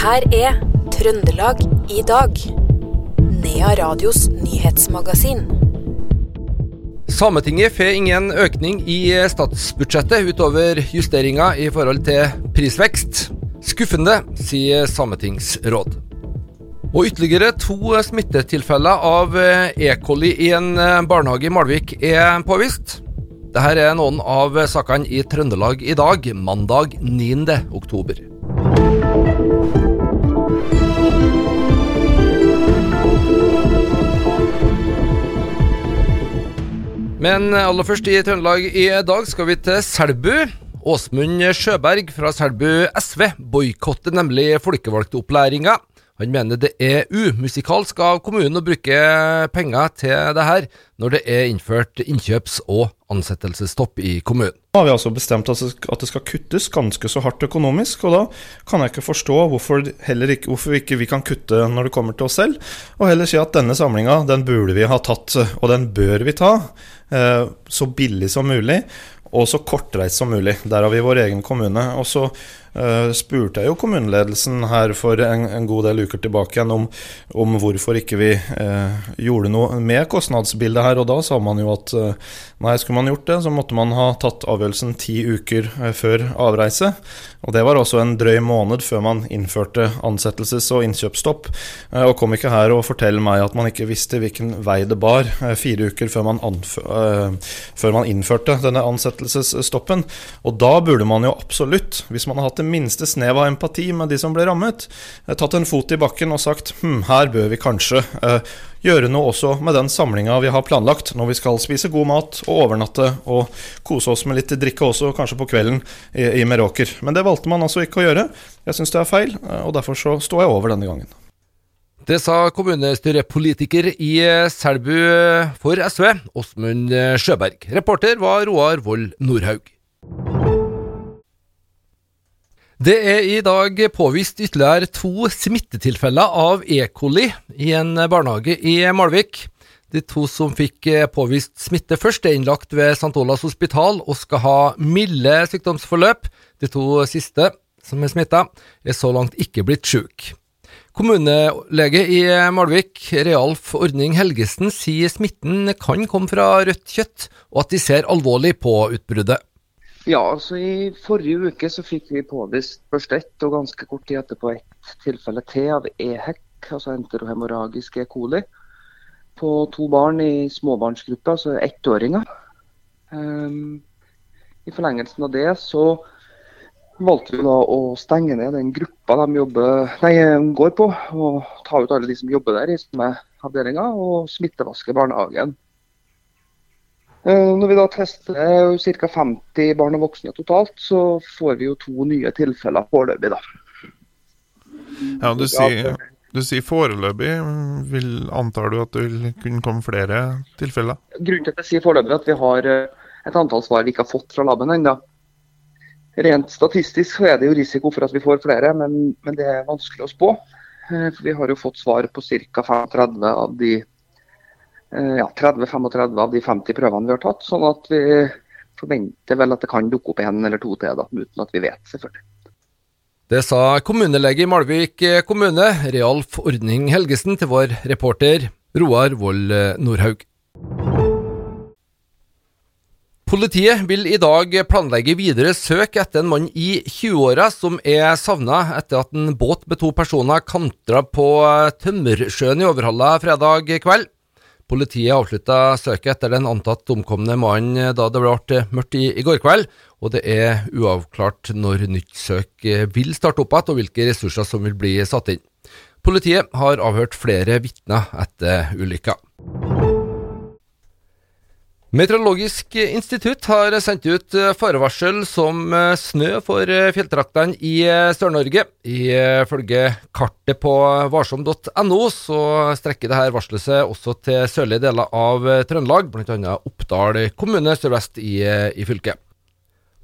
her er Trøndelag i dag. Nea Radios nyhetsmagasin. Sametinget får ingen økning i statsbudsjettet utover justeringa i forhold til prisvekst. Skuffende, sier Sametingsråd. Og ytterligere to smittetilfeller av E. coli i en barnehage i Malvik er påvist. Dette er noen av sakene i Trøndelag i dag, mandag 9. oktober. Men aller først i Trøndelag i dag skal vi til Selbu. Åsmund Sjøberg fra Selbu SV boikotter nemlig folkevalgtopplæringa. Han mener det er umusikalsk av kommunen å bruke penger til det her, når det er innført innkjøps- og ansettelsesstopp i kommunen. Nå har vi altså bestemt at det skal kuttes ganske så hardt økonomisk, og da kan jeg ikke forstå hvorfor, ikke, hvorfor ikke vi kan kutte når det kommer til oss selv, og heller si at denne samlinga, den burde vi ha tatt, og den bør vi ta, eh, så billig som mulig, og så kortreist som mulig. Der har vi vår egen kommune. Og så uh, spurte jeg jo kommuneledelsen her for en, en god del uker tilbake igjen om, om hvorfor ikke vi uh, gjorde noe med kostnadsbildet her, og da sa man jo at uh, nei, skulle man gjort det, så måtte man ha tatt avgjørelsen ti uker før avreise. Og det var også en drøy måned før man innførte ansettelses- og innkjøpsstopp. og kom ikke her og fortell meg at man ikke visste hvilken vei det bar fire uker før man, før man innførte denne ansettelsesstoppen. Og da burde man jo absolutt, hvis man har hatt det minste snev av empati med de som ble rammet, eh, tatt en fot i bakken og sagt hm, her bør vi kanskje eh, gjøre noe også med den samlinga vi har planlagt når vi skal spise god mat og overnatte og kose oss med litt drikke også, kanskje på kvelden i, i Meråker. Men det valgte man altså ikke å gjøre. Jeg syns det er feil, eh, og derfor så står jeg over denne gangen. Det sa kommunestyrepolitiker i Selbu for SV, Åsmund Sjøberg. Reporter var Roar Vold Nordhaug. Det er i dag påvist ytterligere to smittetilfeller av E. coli i en barnehage i Malvik. De to som fikk påvist smitte først, er innlagt ved St. Olavs hospital og skal ha milde sykdomsforløp. De to siste som er smitta, er så langt ikke blitt syke. Kommunelege i Malvik, Realf Ordning Helgesen, sier smitten kan komme fra rødt kjøtt, og at de ser alvorlig på utbruddet. Ja, altså I forrige uke så fikk vi påvist først ett, og ganske kort tid etterpå ett tilfelle til av EHEC, altså enterohemoragisk E. coli, på to barn i småbarnsgruppa, altså ettåringer. Um, I forlengelsen av det så valgte vi da å stenge ned den gruppa de jobber, nei, går på, og ta ut alle de som jobber der i samme avdelinga, og smittevaske barnehagen. Eh, når vi da tester ca. 50 barn og voksne totalt, så får vi jo to nye tilfeller foreløpig, da. Ja, du sier, du sier foreløpig. Vil, antar du at det vil kunne komme flere tilfeller? Grunnen til at jeg sier foreløpig, er at vi har eh, et antall svar vi ikke har fått fra laben ennå. Rent statistisk så er det jo risiko for at vi får flere, men, men det er vanskelig å spå. Eh, for vi har jo fått svar på ca. 35 av de Eh, ja, 30-35 av de 50 prøvene vi har tatt. Sånn at vi forventer vel at det kan dukke opp en eller to til, da, uten at vi vet, selvfølgelig. Det sa kommunelege i Malvik kommune, Realf Ordning Helgesen, til vår reporter Roar Vold Nordhaug. Politiet vil i dag planlegge videre søk etter en mann i 20-åra som er savna etter at en båt med to personer kantra på Tømmersjøen i Overhalla fredag kveld. Politiet avslutta søket etter den antatt omkomne mannen da det ble mørkt i, i, går kveld, og det er uavklart når nytt søk vil starte opp igjen og hvilke ressurser som vil bli satt inn. Politiet har avhørt flere vitner etter ulykka. Meteorologisk institutt har sendt ut farevarsel som snø for fjelltraktene i Sør-Norge. Ifølge kartet på varsom.no så strekker dette varselet seg også til sørlige deler av Trøndelag, bl.a. Oppdal kommune sørvest i, i fylket.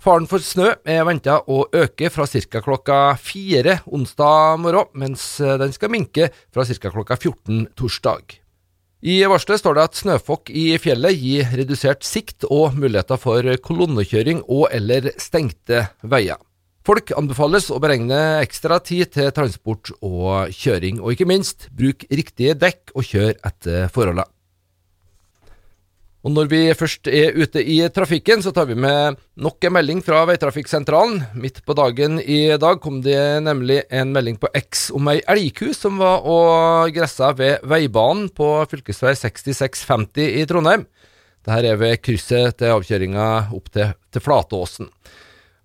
Faren for snø er venta å øke fra ca. klokka fire onsdag morgen, mens den skal minke fra ca. klokka 14 torsdag. I varselet står det at snøfokk i fjellet gir redusert sikt og muligheter for kolonnekjøring og eller stengte veier. Folk anbefales å beregne ekstra tid til transport og kjøring, og ikke minst bruk riktige dekk og kjør etter forholdene. Og når vi først er ute i trafikken, så tar vi med nok en melding fra Veitrafikksentralen. Midt på dagen i dag kom det nemlig en melding på X om ei elgku som var og gressa ved veibanen på fv. 6650 i Trondheim. Dette er ved krysset til avkjøringa opp til, til Flatåsen.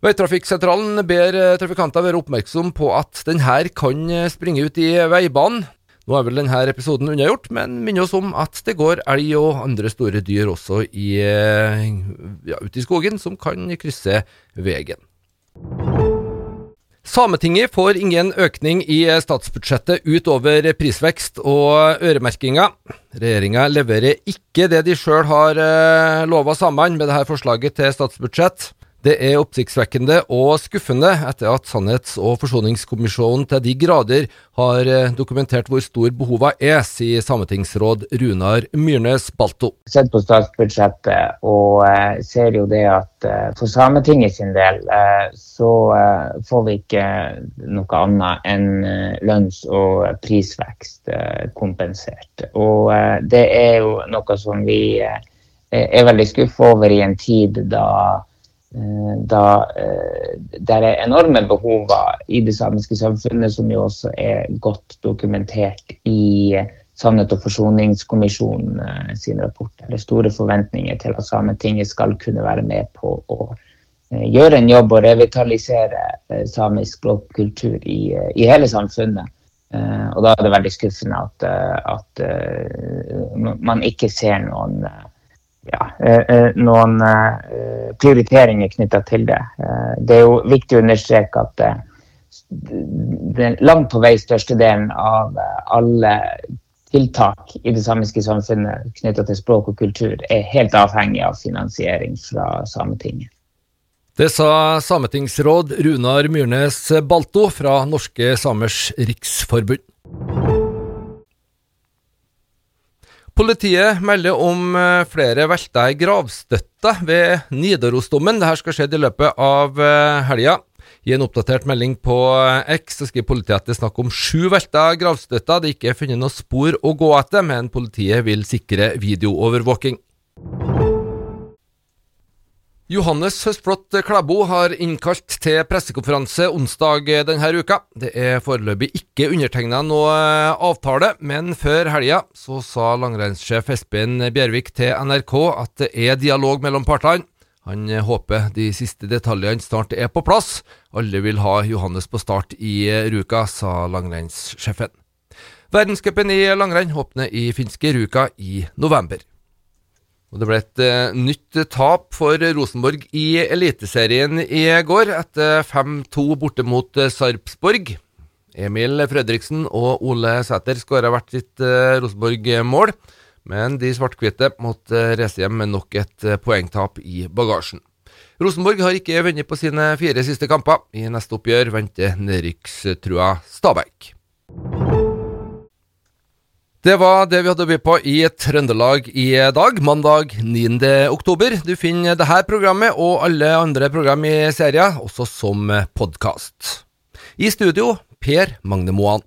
Veitrafikksentralen ber trafikanter være oppmerksom på at denne kan springe ut i veibanen. Nå er vel denne episoden unnagjort, men minner oss om at det går elg og andre store dyr også i, eh, ja, ute i skogen som kan krysse veien. Sametinget får ingen økning i statsbudsjettet utover prisvekst og øremerkinger. Regjeringa leverer ikke det de sjøl har eh, lova samene med dette forslaget til statsbudsjett. Det er oppsiktsvekkende og skuffende etter at Sannhets- og forsoningskommisjonen til de grader har eh, dokumentert hvor stor behova er, sier sametingsråd Runar Myrnes Balto. Sett på statsbudsjettet og uh, ser jo det at uh, for Sametinget sin del så får vi ikke noe annet enn lønns- og prisvekst kompensert. Og det er jo noe som vi er veldig skuffa over i en tid da Eh, da eh, det er enorme behover i det samiske samfunnet, som jo også er godt dokumentert i Sannhet- og forsoningskommisjonen eh, sin rapport. Det er store forventninger til at Sametinget skal kunne være med på å gjøre en jobb og revitalisere samisk språkkultur i, i, hele samfunnet. Og da er det veldig skuffende at, at man ikke ser noen ja, eh, eh, noen eh, prioriteringer knytta til det. Det er jo viktig å understreke at den langt på vei største delen av alle tiltak i det samiske samfunnet knytta til språk og kultur er helt avhengig av finansiering fra Sametinget. Det sa sametingsråd Runar Myrnes Balto fra Norske Samers Riksforbund. Politiet melder om flere flere velter gravstøtter ved Nidarosdomen. Dette skal skje i løpet av eh, helga. I en oppdatert melding på eh, X så skriver politiet at det er snakk om sju velta gravstøtter. Det er ikke funnet noe spor å gå etter, men politiet vil sikre videoovervåking. Johannes Høstflot Klæbo har innkalt til pressekonferanse onsdag denne uka. Det er foreløpig ikke undertegna noe avtale, men før helga så sa langrennssjef Espen Bjervik til NRK at det er dialog mellom partene. Han håper de siste detaljene snart er på plass. Alle vil ha Johannes på start i Ruka, sa langrennssjefen. Verdenscupen i langrenn åpner i finske Ruka i november. Og Det ble et uh, nytt tap for Rosenborg i Eliteserien i går, etter 5-2 borte mot uh, Sarpsborg. Emil Fredriksen og Ole Sæter skåra hvert sitt uh, Rosenborg-mål, men de svart-hvite måtte reise hjem med nok et poengtap i bagasjen. Rosenborg har ikke vunnet på sine fire siste kamper. I neste oppgjør venter nedrykkstrua Stabæk. Det var det vi hadde å by på i Trøndelag i dag, mandag 9. oktober. Du finner dette programmet og alle andre program i serien også som podkast. I studio Per Magne Moan.